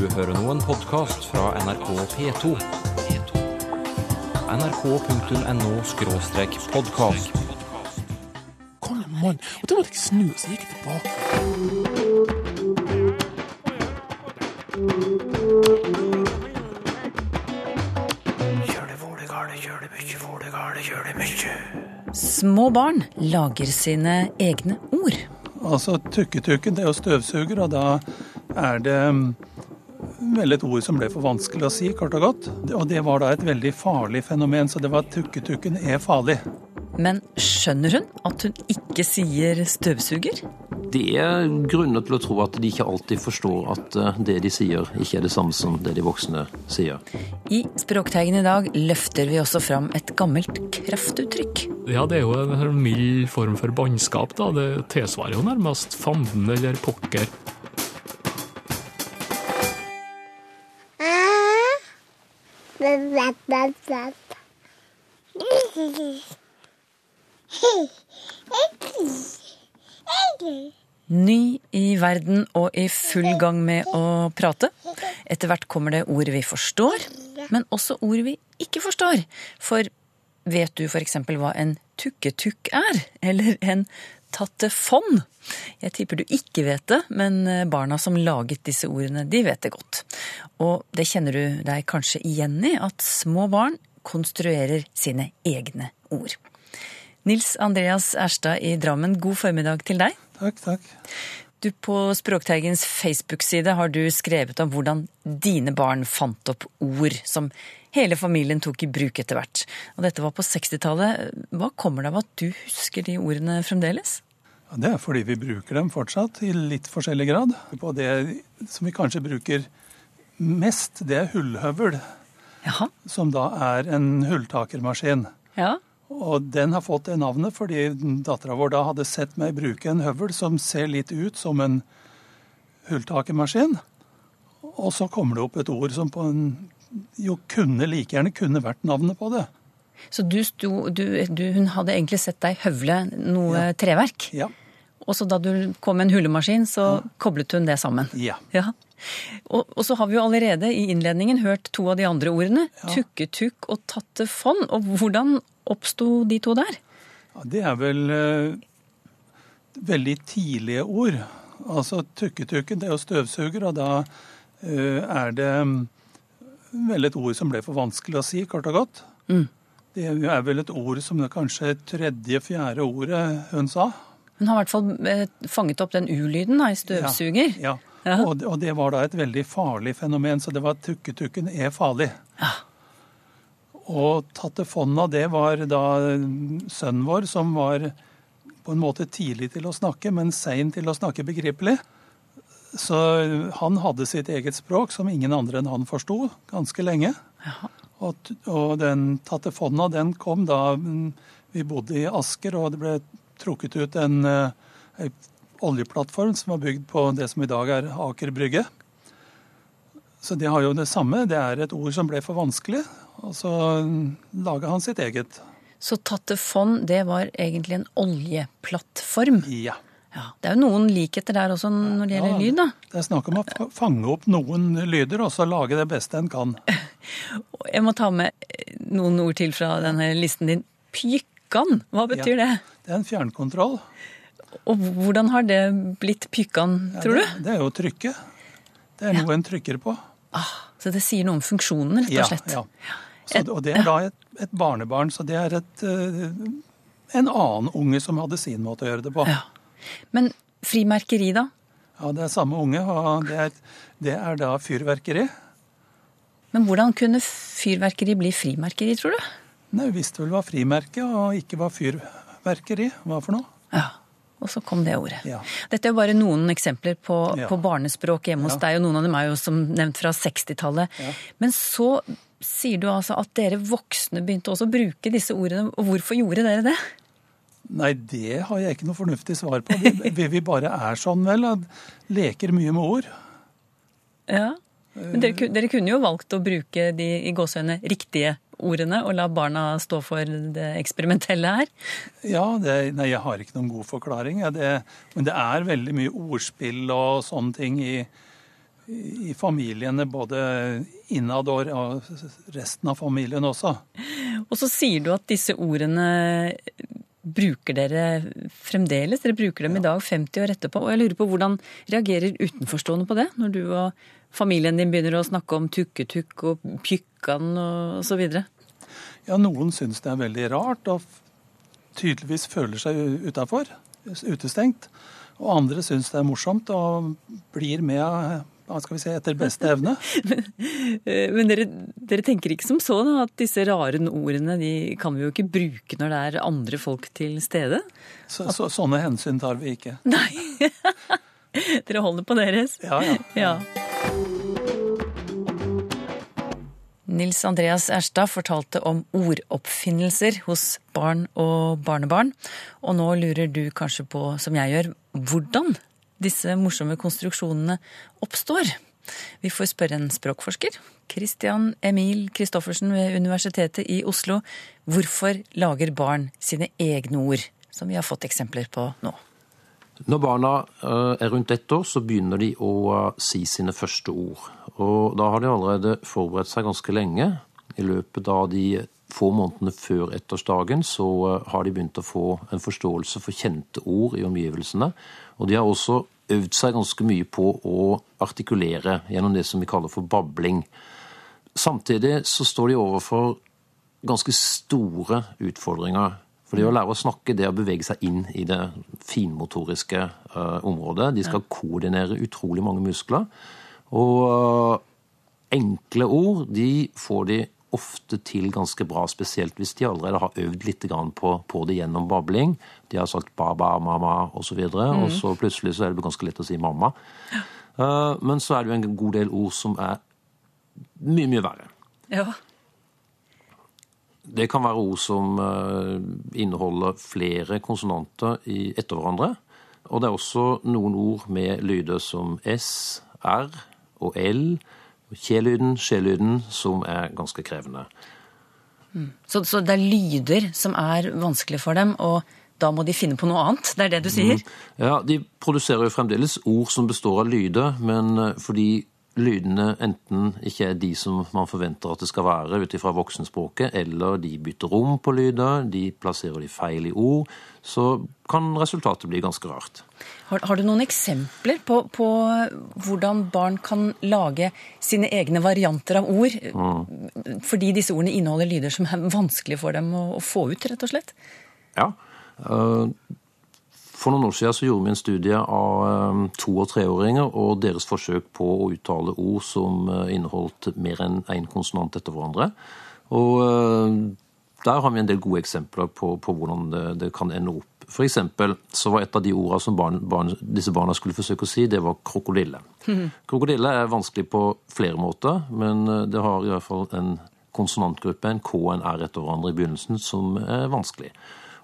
Du hører nå en podkast fra NRK P2. nrk.no-podkast. Kom igjen, mann. Og da måtte jeg snu, så gikk jeg tilbake. Små barn lager sine egne ord. Altså tukketukken, det er jo støvsuger, og da er det mm, vel et ord som ble for vanskelig å si, kort og godt. Og det var da et veldig farlig fenomen, så det var tukketukken er farlig. Men skjønner hun at hun ikke sier støvsuger? Det er grunner til å tro at de ikke alltid forstår at eh, det de sier, ikke er det samme som det de voksne sier. I Språkteigen i dag løfter vi også fram et gammelt kraftuttrykk. Ja, det er jo en mild form for bannskap, da. Det tilsvarer jo nærmest fanden eller pokker. Ny i verden og i full gang med å prate. Etter hvert kommer det ord vi forstår, men også ord vi ikke forstår. For vet du f.eks. hva en tukketukk er? Eller en tattefond? Jeg tipper du ikke vet det, men barna som laget disse ordene, de vet det godt. Og det kjenner du deg kanskje igjen i, at små barn konstruerer sine egne ord. Nils Andreas Erstad i Drammen, god formiddag til deg. Takk, takk. Du, På Språkteigens Facebook-side har du skrevet om hvordan dine barn fant opp ord som hele familien tok i bruk etter hvert. Og dette var på 60-tallet. Hva kommer det av at du husker de ordene fremdeles? Ja, det er fordi vi bruker dem fortsatt, i litt forskjellig grad. På det som vi kanskje bruker mest, det er hullhøvel, Jaha. som da er en hulltakermaskin. Ja. Og den har fått det navnet fordi dattera vår da hadde sett meg bruke en høvel som ser litt ut som en hulltakermaskin. Og så kommer det opp et ord som på en, jo kunne like gjerne kunne vært navnet på det. Så du sto, du, du, hun hadde egentlig sett deg høvle noe treverk? Ja. Og så da du kom med en hullemaskin, så koblet hun det sammen? Ja. Ja. Og, og så har vi jo allerede i innledningen hørt to av de andre ordene. Tukketukk og tattefond. Og hvordan oppsto de to der? Ja, det er vel eh, veldig tidlige ord. Altså tukketukken, det er jo støvsuger, og da eh, er det mm, vel et ord som ble for vanskelig å si, kort og godt. Mm. Det er vel et ord som det kanskje tredje-fjerde ordet hun sa. Hun har i hvert fall eh, fanget opp den u-lyden i støvsuger. Ja. Ja. Og, det- og det var da et veldig farlig fenomen, så det var tukketukken er farlig. Ja. Og tattefonna, det var da sønnen vår som var på en måte tidlig til å snakke, men sein til å snakke begripelig. Så han hadde sitt eget språk som ingen andre enn han forsto, ganske lenge. Og, t- og den tattefonna, den kom da mm, vi bodde i Asker, og det ble trukket ut en, eh, en oljeplattform som var bygd på det som i dag er Aker Brygge. Så det har jo det samme. Det er et ord som ble for vanskelig, og så laga han sitt eget. Så tattefond, det var egentlig en oljeplattform. Ja. Ja. Det er jo noen likheter der også når det gjelder Ja, lyd, da. Det er snakk om å fange opp noen lyder, og så lage det beste en kan. Jeg må ta med eh, noen ord til fra denne listen din. Pykkan, hva betyr Ja. det? Det er en fjernkontroll. Og hvordan har det blitt pykkan, Ja, tror du? Det, det er jo trykket. Det er noe en trykker på. Ah, så det sier noe om funksjonen, rett og slett. ja. Så, og det er da et, et barnebarn, så det er et, eh, en annen unge som hadde sin måte å gjøre det på. Ja. Men frimerkeri, da? Ja, det er samme unge, og det er, det er da fyrverkeri. Men hvordan kunne fyrverkeri bli frimerkeri, tror du? Nei, vi visste vel hva frimerke og ikke hva fyrverkeri var for noe. Ja. Og så kom det ordet. Ja. Dette er jo bare noen eksempler på, Ja. på barnespråk hjemme hos Ja. deg, og noen av dem er jo som nevnt fra 60-tallet. Ja. Men så sier du altså at dere voksne begynte også å bruke disse ordene. Og hvorfor gjorde dere det? Nei, det har jeg ikke noe fornuftig svar på. Vi, vi, bare er sånn, vel. at Leker mye med ord. Ja. Men dere, dere kunne jo valgt å bruke de i gåsehøyne riktige ordene og la barna stå for det eksperimentelle her. Ja, det, nei, jeg har ikke noen god forklaring. Ja, det, men det er veldig mye ordspill og sånne ting i, i familiene, både innad og resten av familien også. Og så sier du at disse ordene bruker dere fremdeles. Dere bruker dem i dag 50 år etterpå. Og jeg lurer på hvordan reagerer utenforstående på det, når du og familien din begynner å snakke om tukketukk og pjukkan og så videre? Ja, noen syns det er veldig rart, og tydeligvis føler seg utafor, utestengt. Og andre syns det er morsomt og blir med hva skal vi si, etter beste evne. Eh, Men dere, dere tenker ikke som så da, at disse rare ordene de kan vi jo ikke bruke når det er andre folk til stede? Så, så, sånne hensyn tar vi ikke. Nei. dere holder på deres? Ja, ja. Ja. Nils Andreas Erstad fortalte om ordoppfinnelser hos barn og barnebarn. Og nå lurer du kanskje på, som jeg gjør, hvordan disse morsomme konstruksjonene oppstår. Vi får spørre en språkforsker, Christian Emil Christoffersen ved Universitetet i Oslo, hvorfor lager barn sine egne ord, som vi har fått eksempler på nå. Når barna eh, er rundt ett år, så begynner de å eh, si sine første ord. Og da har de allerede forberedt seg ganske lenge. I løpet av de få månedene før ettårsdagen så eh, har de begynt å få en forståelse for kjente ord i omgivelsene. Og de har også øvd seg ganske mye på å artikulere gjennom det som vi kaller for babling. Samtidig så står de overfor ganske store utfordringer. For det å lære å snakke, det å bevege seg inn i det finmotoriske uh, området. De skal koordinere utrolig mange muskler. Og uh, enkle ord, de får de ofte til ganske bra, spesielt hvis de allerede har øvd litt på, på det gjennom babling. De har sagt baba, mamma osv., og, så videre, og så plutselig så er det ganske lett å si mamma. Eh, men så er det jo en god del ord som er mye, mye verre. Ja. Det kan være ord som uh, inneholder flere konsonanter i, etter hverandre. Og det er også noen ord med lyder som S, R og L, kje-lyden, skje-lyden, som er ganske krevende. Så, så det er lyder som er vanskelig for dem, og da må de finne på noe annet? Det er det du sier? Ja, De produserer jo fremdeles ord som består av lyder, men eh, fordi lydene enten ikke er de som man forventer at det skal være ut ifra voksenspråket, eller de bytter rom på lyder, de plasserer de feil i ord, så kan resultatet bli ganske rart. Har, har du noen eksempler på, på hvordan barn kan lage sine egne varianter av ord? Fordi disse ordene inneholder lyder som er vanskelig for dem å, å få ut, rett og slett? Ja. eh, For noen år siden så gjorde vi en studie av eh, to- og treåringer og deres forsøk på å uttale ord som eh, inneholdt mer enn én konsonant etter hverandre. Og eh, der har vi en del gode eksempler på, på hvordan det, det kan ende opp. For eksempel så var et av de ordene som barn, barn, disse barna skulle forsøke å si, det var krokodille. Krokodille er vanskelig på flere måter, men eh, det har i hvert fall en konsonantgruppe, en K og en R etter hverandre i begynnelsen, som er vanskelig.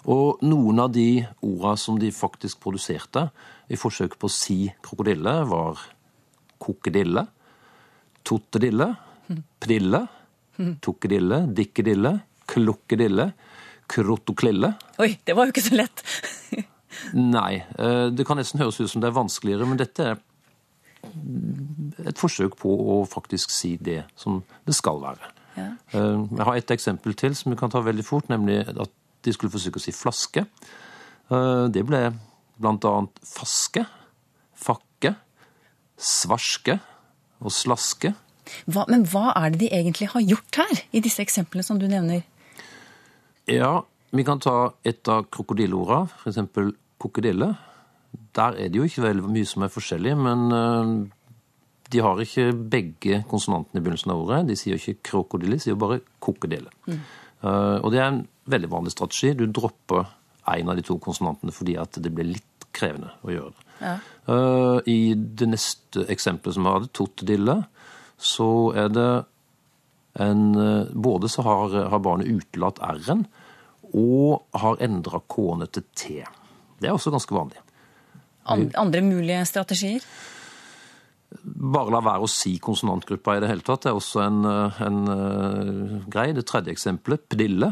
Og noen av de ordene som de faktisk produserte i forsøk på å si krokodille, var kokedille, tottedille, pdille, tokkedille, dikkedille, klokkedille, krotoklille. Oi, det var jo ikke så lett! Nei, eh, det kan nesten høres ut som det er vanskeligere, men dette er et forsøk på å faktisk si det som det skal være. Ja. Eh, Jeg har et eksempel til som vi kan ta veldig fort, nemlig at de skulle forsøke å si flaske. Eh, Det ble blant annet faske, fakke, svarske og slaske. Hva, men hva er det de egentlig har gjort her, i disse eksemplene som du nevner? Ja, vi kan ta et av krokodilleorda, f.eks. krokodille. Der er det jo ikke veldig mye som er forskjellig, men eh, de har ikke begge konsonantene i begynnelsen av ordet. De sier ikke krokodille, de sier bare kokedille. Mm. og det er en veldig vanlig strategi. Du dropper en av de to konsonantene fordi at det blir litt krevende å gjøre det. Eh, I det neste eksempelet som vi hadde, tottedille, så er det en, uh, både så har, har barnet utelatt R-en, og har endra K-ene til T. Det er også ganske vanlig. An, andre mulige strategier? Bare la være å si konsonantgruppa i det hele tatt. Det er også en, eh, en uh, grei. Det tredje eksempelet, pedille.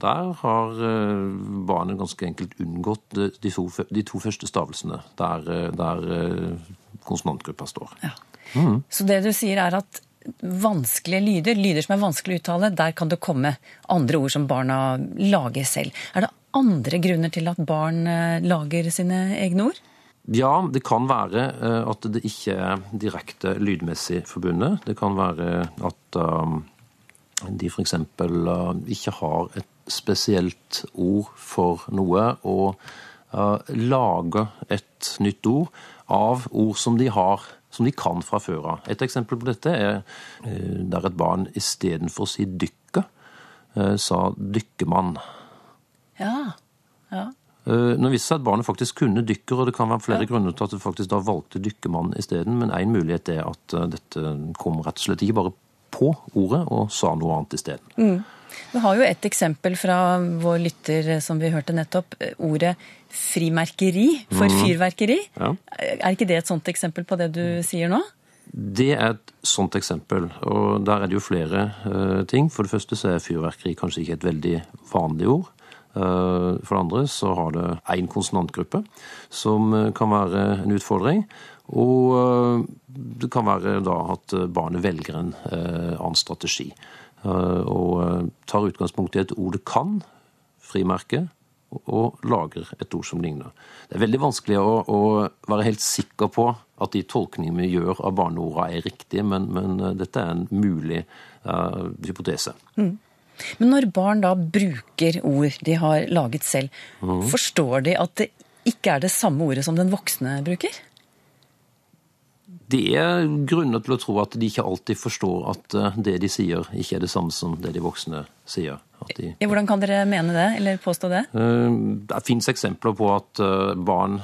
Der har eh, barnet ganske enkelt unngått de, to, de to første stavelsene der, eh, der eh, konsonantgruppa står. Ja. Så det du sier er at vanskelige lyder, lyder som er vanskelig å uttale, der kan det komme andre ord som barna lager selv. Er det andre grunner til at barn lager sine egne ord? Ja, det kan være at det ikke er direkte lydmessig forbundet. Det kan være at de f.eks. Ikke har et spesielt ord for noe, og uh, lage et nytt ord av ord som de har som de kan fra før av. Et eksempel på dette er uh, der et barn istedenfor å si 'dykke', uh, sa 'dykkemann'. Ja. ja. Eh, Nå viste seg at barnet faktisk kunne dykker, og det kan være flere grunner til at det faktisk da valgte dykkermann isteden, men én mulighet er at eh, dette kom rett og slett ikke bare på ordet og sa noe annet isteden. Vi har jo et eksempel fra vår lytter som vi hørte nettopp. Ordet frimerkeri for fyrverkeri. Ja. Er ikke det et sånt eksempel på det du sier nå? Det er et sånt eksempel, og der er det jo flere uh, ting. For det første så er fyrverkeri kanskje ikke et veldig vanlig ord. Uh, for det andre så har det én konsonantgruppe, som eh, kan være en utfordring. Og uh, det kan være da at barnet velger en annen strategi. Eh, og eh, tar utgangspunkt i et ord det kan, frimerke, og- lager et ord som ligner. Det er veldig vanskelig å, å være helt sikker på at de tolkningene vi gjør av barneordene er riktige, men, men eh, dette er en mulig uh, hypotese. Men når barn da bruker ord de har laget selv, forstår de at det ikke er det samme ordet som den voksne bruker? Det er grunner til å tro at de ikke alltid forstår at eh, det de sier, ikke er det samme som det de voksne sier. De, Hvordan kan dere mene det, eller påstå det? Eh, Det fins eksempler på at eh, barn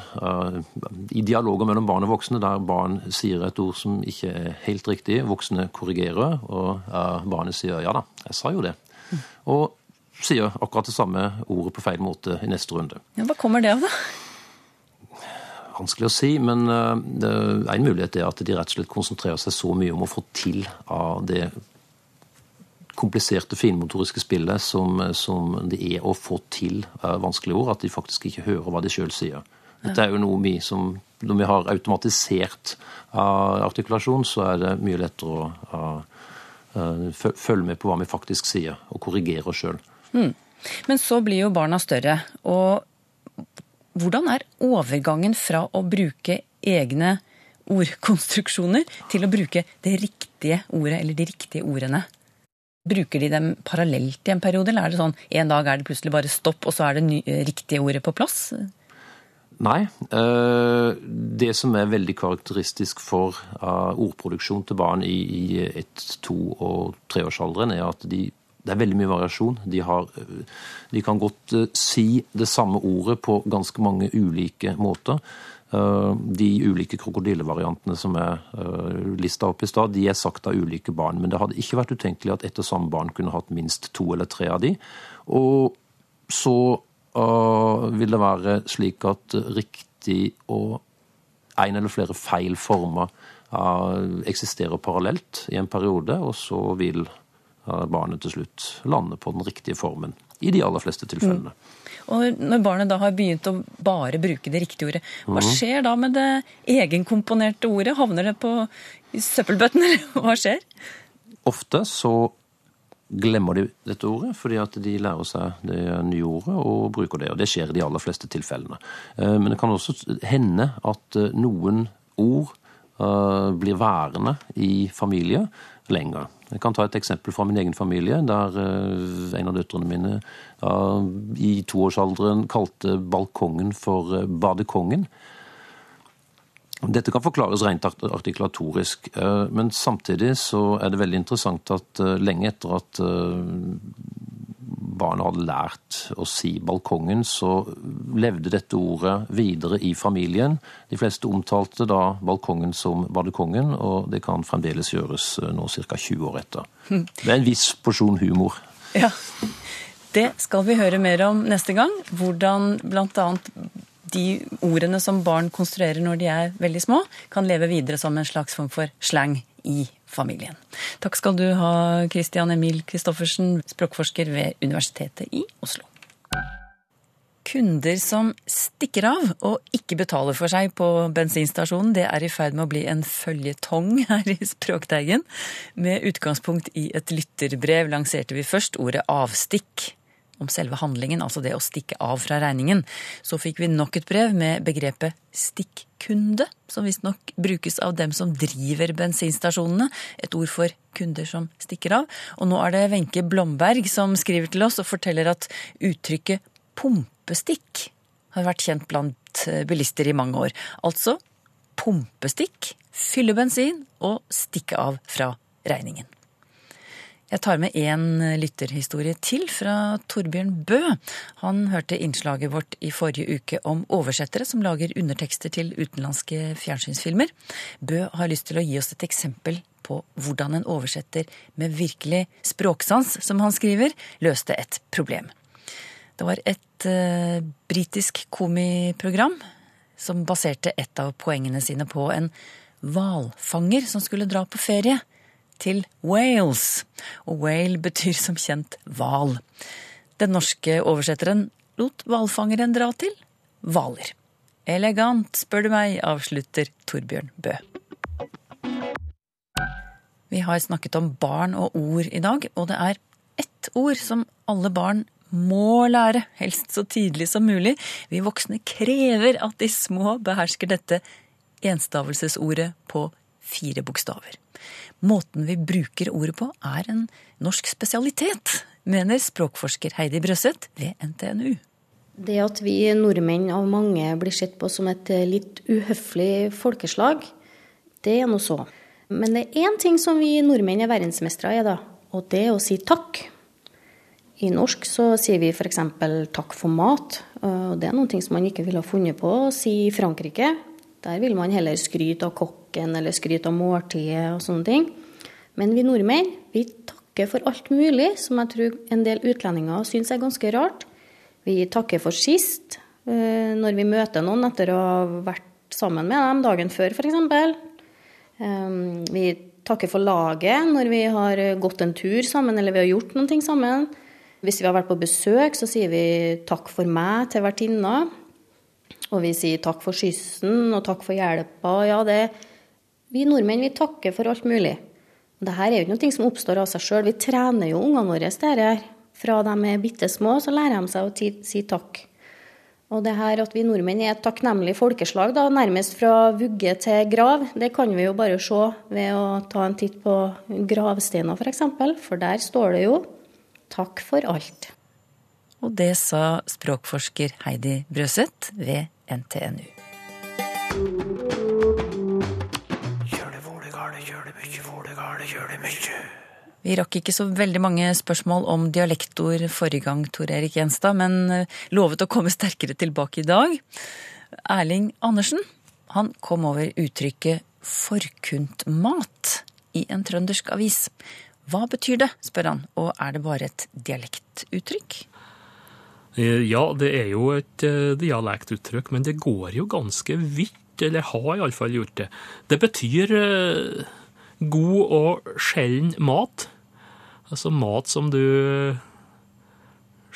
I dialoger mellom barn og voksne der barn sier et ord som ikke er helt riktig, voksne korrigerer, og barnet sier 'ja da, jeg sa jo det'. Og sier akkurat det samme ordet på feil måte i neste runde. Ja, hva kommer det av, da? Vanskelig å si, men eh, en mulighet er at de rett og slett konsentrerer seg så mye om å få til av det kompliserte finmotoriske spillet som, som det er å få til eh, vanskelige ord, at de faktisk ikke hører hva de sjøl sier. Dette er jo noe vi som Når vi har automatisert eh, artikulasjon, så er det mye lettere å fø- følge med på hva vi faktisk sier, og korrigere oss sjøl. Men så blir jo barna større, og hvordan er overgangen fra å bruke egne ordkonstruksjoner til å bruke det riktige ordet eller de riktige ordene? Bruker de dem parallelt i en periode, eller er det sånn en dag er det plutselig bare stopp, og så er det ny, riktige ordet på plass? Nei. eh, Det som er veldig karakteristisk for eh, ordproduksjon til barn i ett-, to- og treårsalderen, er at de, det er veldig mye variasjon. De, har, eh, de kan godt eh, si det samme ordet på ganske mange ulike måter. Eh, De ulike krokodillevariantene som er lista opp i stad, de er sagt av ulike barn. Men det hadde ikke vært utenkelig at ett og samme barn kunne hatt minst to eller tre av de. Og så uh, vil det være slik at riktig og en eller flere feil former uh, eksisterer parallelt i en periode, og så vil barnet til slutt lander på den riktige formen. I de aller fleste tilfellene. Og når barnet da har begynt å bare bruke det riktige ordet, hva skjer da med det egenkomponerte ordet? Havner det på søppelbøttene, søppelbøtten, eller hva skjer? Ofte så glemmer de dette ordet, fordi at de lærer seg det nye ordet og bruker det. Og det skjer i de aller fleste tilfellene. Eh, Men det kan også hende at eh, noen ord eh, blir værende i familie lenger. Jeg kan ta et eksempel fra min egen familie, der eh, en av døtrene mine da, i toårsalderen kalte balkongen for eh, badekongen. Dette kan forklares rent art- artikulatorisk, eh, men samtidig så er det veldig interessant at lenge etter at barnet hadde lært å si balkongen, så levde dette ordet videre i familien. De fleste omtalte da balkongen som badekongen, og det kan fremdeles gjøres eh, nå ca. 20 år etter. Det er en viss porsjon humor. Ja. Det skal vi høre mer om neste gang. Hvordan bl.a. de ordene som barn konstruerer når de er veldig små, kan leve videre som en slags form for slang i familien. Takk skal du ha, Christian Emil Christoffersen, språkforsker ved Universitetet i Oslo. Kunder som stikker av og ikke betaler for seg på bensinstasjonen, det er i ferd med å bli en føljetong her i Språkteigen. Med utgangspunkt i et lytterbrev lanserte vi først ordet avstikk om selve handlingen, altså det å stikke av fra regningen. Så fikk vi nok et brev med begrepet stikkunde, som visstnok brukes av dem som driver bensinstasjonene. Et ord for kunder som stikker av. Og nå er det Wenche Blomberg som skriver til oss og forteller at uttrykket pumpestikk har vært kjent blant bilister i mange år. Altså pumpestikk, fylle bensin og stikke av fra regningen. Jeg tar med én lytterhistorie til fra Torbjørn Bø. Han hørte innslaget vårt i forrige uke om oversettere som lager undertekster til utenlandske fjernsynsfilmer. Bø har lyst til å gi oss et eksempel på hvordan en oversetter med virkelig språksans, som han skriver, løste et problem. Det var et uh, britisk komiprogram som baserte et av poengene sine på en hvalfanger som skulle dra på ferie til Wales. Og whale betyr som kjent hval. Den norske oversetteren lot hvalfangeren dra til hvaler. Elegant, spør du meg, avslutter Torbjørn Bø. Vi har snakket om barn og ord i dag, og det er ett ord som alle barn må lære, helst så tidlig som mulig. Vi voksne krever at de små behersker dette enstavelsesordet på fire bokstaver. Måten vi bruker ordet på er en norsk spesialitet, mener språkforsker Heidi Brøseth ved NTNU. Det at vi nordmenn av mange blir sett på som et litt uhøflig folkeslag, det er nå så. Men det er én ting som vi nordmenn er verdensmestere i, da, og det er å si takk. I norsk så sier vi f.eks. takk for mat. og Det er noe som man ikke ville ha funnet på å si i Frankrike. Der vil man heller skryte av kokken eller skryte av måltidet og sånne ting. Men vi nordmenn vi takker for alt mulig som jeg tror en del utlendinger syns er ganske rart. Vi takker for sist, eh, når vi møter noen etter å ha vært sammen med dem dagen før f.eks. Ehm, vi takker for laget når vi har gått en tur sammen eller vi har gjort noe sammen. Hvis vi har vært på besøk, så sier vi takk for meg til vertinna. Og vi sier takk for skyssen og takk for hjelpa. Ja, det Vi nordmenn vi takker for alt mulig. Dette er jo ikke noe som oppstår av seg sjøl. Vi trener jo ungene våre det her. Fra de er bitte små, så lærer de seg å si takk. Og det her at vi nordmenn er et takknemlig folkeslag, da, nærmest fra vugge til grav, det kan vi jo bare se ved å ta en titt på gravsteiner, f.eks. For, eksempel, for der står det jo 'takk for alt'. Og det sa språkforsker Heidi Brøseth ved NTNU. Vi rakk ikke så veldig mange spørsmål om dialektord forrige gang, Tor Erik Gjenstad, men eh, lovet å komme sterkere tilbake i dag. Erling Andersen han kom over uttrykket 'forkuntmat' i en trøndersk avis. Hva betyr det, spør han, og er det bare et dialektuttrykk? Eh, ja, det er jo et uh, dialektuttrykk, men det går jo ganske vidt, eller har iallfall gjort det. Det betyr uh, god og sjelden mat. Altså mat som du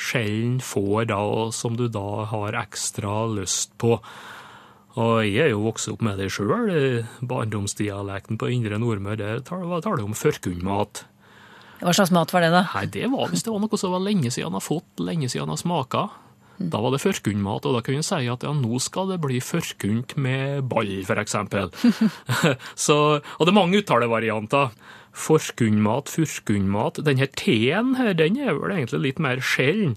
sjelden får da, og som du da har ekstra lyst på. Og jeg er jo vokst opp med det sjøl. Barndomsdialekten på Indre Nordmøre, der taler du om førkunnmat. Hva slags mat var det, da? Nei, Det var hvis det var noe som var lenge siden han har fått, lenge siden han har smaka. Da var det førkundmat, og da kunne en si at ja, nå skal det bli førkund med ball, f.eks. og det er mange uttalevarianter. Forkundmat, furkundmat. Denne T-en her, den er vel egentlig litt mer sjelden,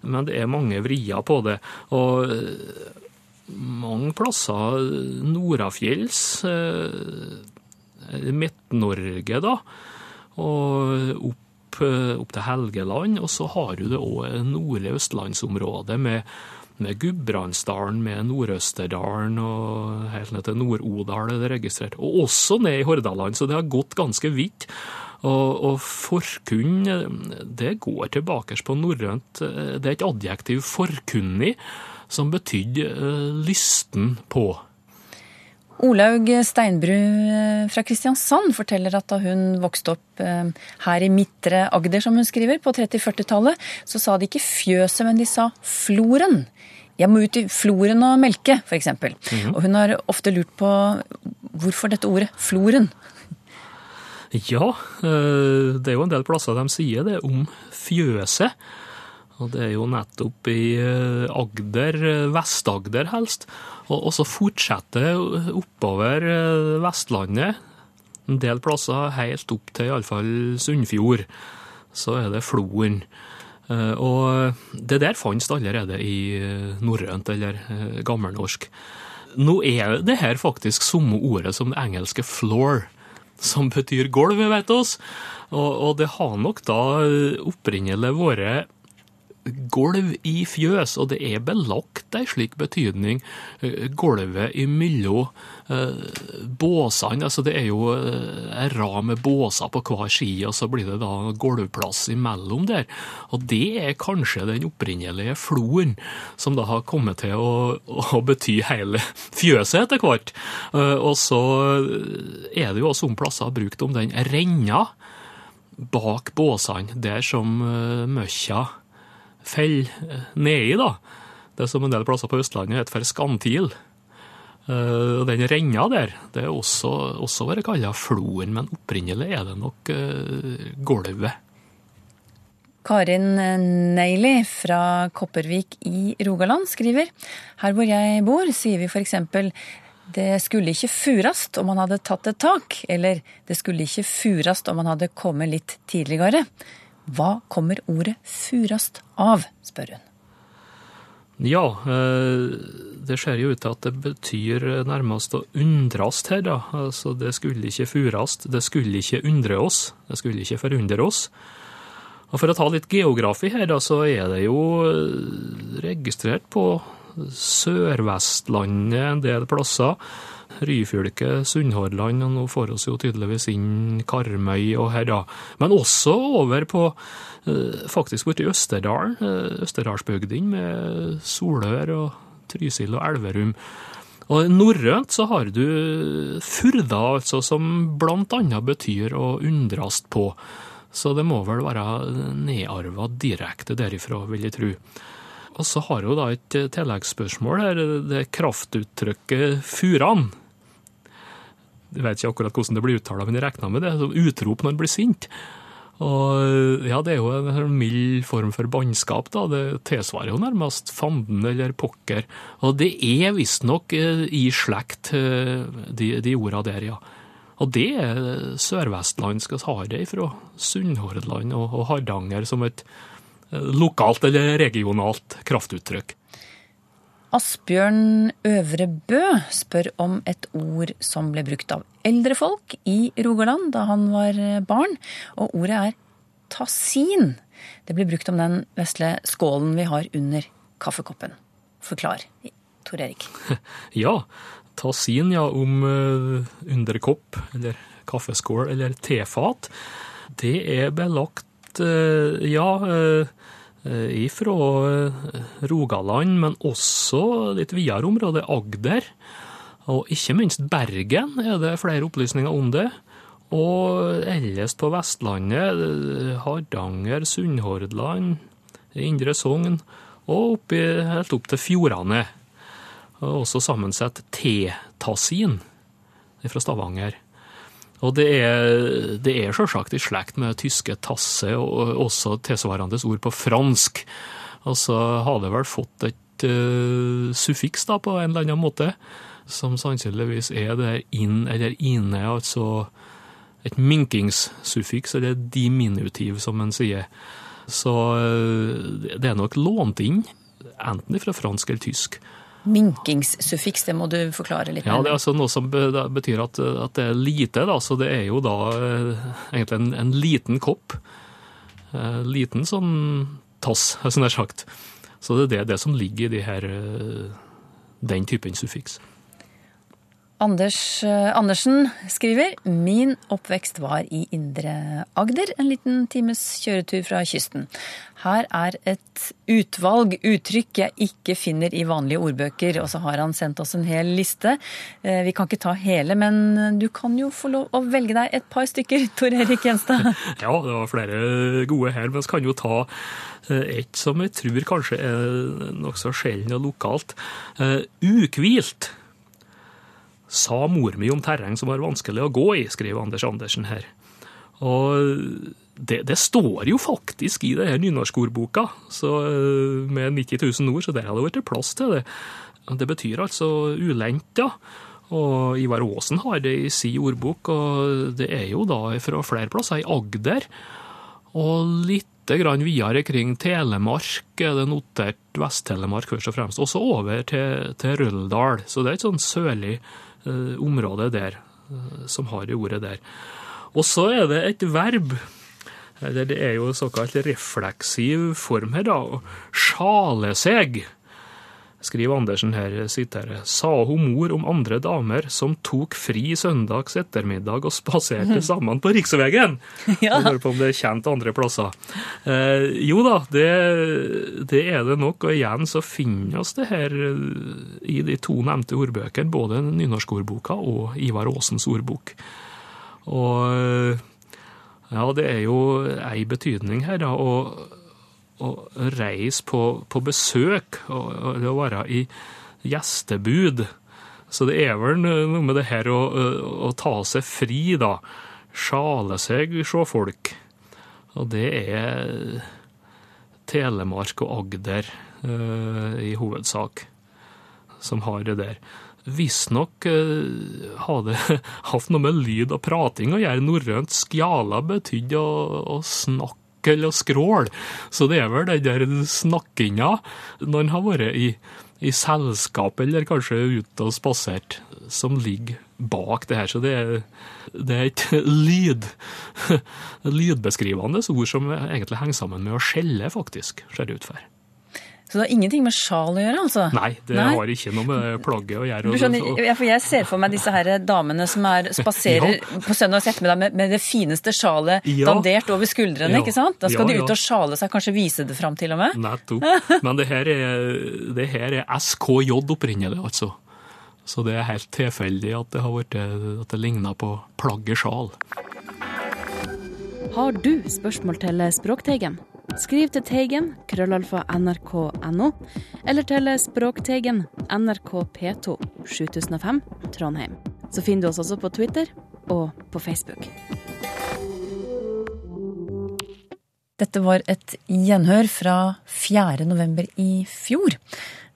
men det er mange vrier på det. Og eh, mange plasser nordafjells, eh, Midt-Norge, da og opp, eh, opp til Helgeland. Og så har du det òg nordlige østlandsområdet med, med Gudbrandsdalen, med Nord-Østerdalen og helt ned til Nord-Odal er det registrert. Og også ned i Hordaland, så det har gått ganske vidt. Og, og forkunn, det går tilbake på norrønt. Det er et adjektiv, forkunnig, som betydde uh, lysten på. Olaug Steinbru eh, fra Kristiansand forteller at da hun vokste opp eh, her i Midtre Agder, som hun skriver, på 30-40-tallet, så sa de ikke fjøset, men de sa floren. Jeg må ut i floren og melke, f.eks. Mm -hmm. Og hun har ofte lurt på hvorfor dette ordet floren. Ja, eh, det er jo en del plasser de sier det om fjøset. Og det er jo nettopp i Agder, Vest-Agder helst, og, så fortsetter oppover eh, Vestlandet, en del plasser helt opp til iallfall Sunnfjord. Så er det Floen. Eh, og det der fantes allerede i eh, norrønt, eller gammelnorsk. Nå er det her faktisk samme ordet som det engelske 'floor', som betyr gulv, vet oss. Og, og det har nok da opprinnelig vært gulv i fjøs, og det er belagt ei slik betydning. Eh, gulvet imellom eh, båsene, altså det er jo en ei rad med båser på hver side, og så blir det da gulvplass imellom der. Og det er kanskje den opprinnelige floen, som da har kommet til å, å bety hele fjøset etter hvert. Og så er det jo også om plasser brukt om den renna bak båsene, der som møkkja faller eh, nedi, da. Det som en del plasser på Østlandet heter for skantil. Uh, den renna der, det er også, også vært kalla floen, men opprinnelig er det nok uh, gulvet. Karin Neili fra Kopervik i Rogaland skriver her hvor jeg bor, sier vi f.eks. det skulle ikke furast om man hadde tatt et tak, eller det skulle ikke furast om man hadde kommet litt tidligere. Hva kommer ordet furast av, spør hun. Ja, eh, det ser jo ut til at det betyr nærmest å undrast her, da. Altså, det skulle ikke furast, det skulle ikke undre oss, det skulle ikke forundre oss. Og For å ta litt geografi her, da, så er det jo eh, registrert på Sør-Vestlandet en del plasser Ryfylke, Sunnhordland, og nå får oss jo tydeligvis inn Karmøy og her, da. Men også over på eh, faktisk borti Østerdalen, eh, Østerdalsbygdene med Solør og Trysil og Elverum. Og norrønt så har du Furda, altså, som blant annet betyr å undrast på. Så det må vel være nedarva direkte derifra, vil jeg tro. Og så har hun da et tilleggsspørsmål her. Det kraftuttrykket 'furan'. Jeg vet ikke akkurat hvordan det blir uttalt, men jeg regner med det. Som utrop når en blir sint. Og ja, det er jo en sånn mild form for bannskap, da. Det tilsvarer jo nærmest fanden eller pokker. Og det er visstnok eh, i slekt, eh, de, de orda der, ja. Og det er sørvestlandsk. Vi har det fra Sunnhordland og, og Hardanger som et lokalt eller regionalt kraftuttrykk. Asbjørn Øvrebø spør om et ord som ble brukt av eldre folk i Rogaland da han var barn, og ordet er tassin. Det blir brukt om den vesle skålen vi har under kaffekoppen. Forklar, Tor Erik. Ja, tassin, ja, om uh, underkopp, eller kaffeskål, eller tefat. Det er belagt, uh, ja. Uh, Eh, ifra eh, Rogaland, men også litt videre område, Agder. Og ikke minst Bergen er det flere opplysninger om det. Og ellers på Vestlandet, eh, Hardanger, Sunnhordland, Indre Sogn og oppi, helt opp til fjordene. Og også sammensett T-tasin fra Stavanger. Og det er, det er selvsagt i slekt med tyske tasse og også tilsvarende ord på fransk. Og så har det vel fått et uh, suffiks da, på en eller annen måte, som sannsynligvis er det inn eller ine, altså et minkingssuffiks, eller diminutiv, som en sier. Så uh, det er nok lånt inn, enten fra fransk eller tysk. Minkingsuffiks, det må du forklare litt. Ja, Det er altså noe som betyr at, at, det er lite. Da. Så det er jo da eh, egentlig en, en liten kopp. Eh, liten sånn tass, som det er sagt. Så det er det, det som ligger i de her, eh, den typen suffiks. Anders eh, Andersen skriver Min oppvekst var i Indre Agder, en liten times kjøretur fra kysten. Her er et utvalg uttrykk jeg ikke finner i vanlige ordbøker. Og så har han sendt oss en hel liste. Eh, Vi kan ikke ta hele, men du kan jo få lov å velge deg et par stykker, Tor Erik Gjenstad. Ja, det var flere gode her, men vi kan jo ta eh, et som jeg tror kanskje er nokså sjelden og lokalt. Ukvilt sa mor mi om terreng som var vanskelig å gå i, skriver Anders Andersen her. Og det, det står jo faktisk i det her nynorskordboka, eh, med 90 000 ord, så der hadde det vært plass til det. Det betyr altså ulendt, ja. Og Ivar Aasen har det i si ordbok, og det er jo da fra flere plasser i Agder. Og litt grann videre kring Telemark er det notert Vest-Telemark først og fremst. Også over til, til Røldal, så det er et sånn sørlig eh, område der eh, som har det ordet der. Og så er det et verb. Det er jo såkalt refleksiv form her, da. Sjale seg skriver Andersen her, siterer, sa hun mor om andre damer som tok fri søndags ettermiddag og spaserte sammen på riksveien. Ja. Jeg lurer på om det er kjent andre plasser. Eh, jo da, det, det er det nok, og igjen så finner oss det her eh, i de to nevnte ordbøkene, både nynorskordboka og Ivar Aasens ordbok. Og eh, ja, det er jo ei betydning her, da. og å reise på, på besøk og, og det å være i gjestebud. Så det er vel noe med det her å, å, ta seg fri, da. Sjale seg, se folk. Og det er Telemark og Agder uh, i hovedsak som har det der. Visstnok uh, har det hatt noe med lyd og prating å gjøre. Norrønt skjala betydde å, å snakke eller skrål. Så det er vel den der snakkinga når en har vært i, i selskap eller kanskje ute og spasert, som ligger bak det her. Så det er, det er et lyd, lydbeskrivende ord som egentlig henger sammen med å skjelle, faktisk, ser det ut for. Så det har ingenting med sjal å gjøre, altså? Nei, det Nei. har ikke noe med plagget å gjøre. Du skjønner, ja, for jeg ser for meg disse her damene som er, spaserer på søndags ettermiddag med, med det fineste sjalet Ja. dandert over skuldrene, Ja. ikke sant? Da skal Ja, de ja. ut og sjale seg, kanskje vise det fram til og med? Nettopp. Men det her er, det her er SKJ opprinnelig, altså. Så det er helt tilfeldig at det har vært, at det ligner på plagget sjal. Har du spørsmål til Språkteigen? Skriv til Teigen, krøllalfa nrk.no, eller til Språkteigen, NRK P2, 7005, Trondheim. Så finner du oss også på Twitter og på Facebook. Dette var et gjenhør fra 4. november i fjor.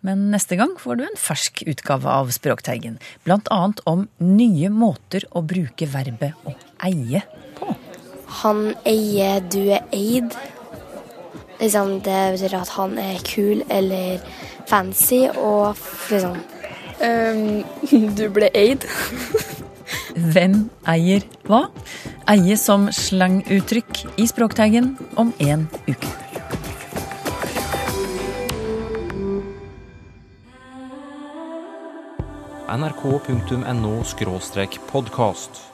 Men neste gang får du en fersk utgave av Språkteigen. Annet om nye måter å bruke verbet å eie på. Han eier, du er eid. Liksom, det betyr at han er kul eller fancy og liksom Du ble eid. Hvem eier hva? Eie som slanguttrykk i Språkteigen om en uke. nrk.no podkast.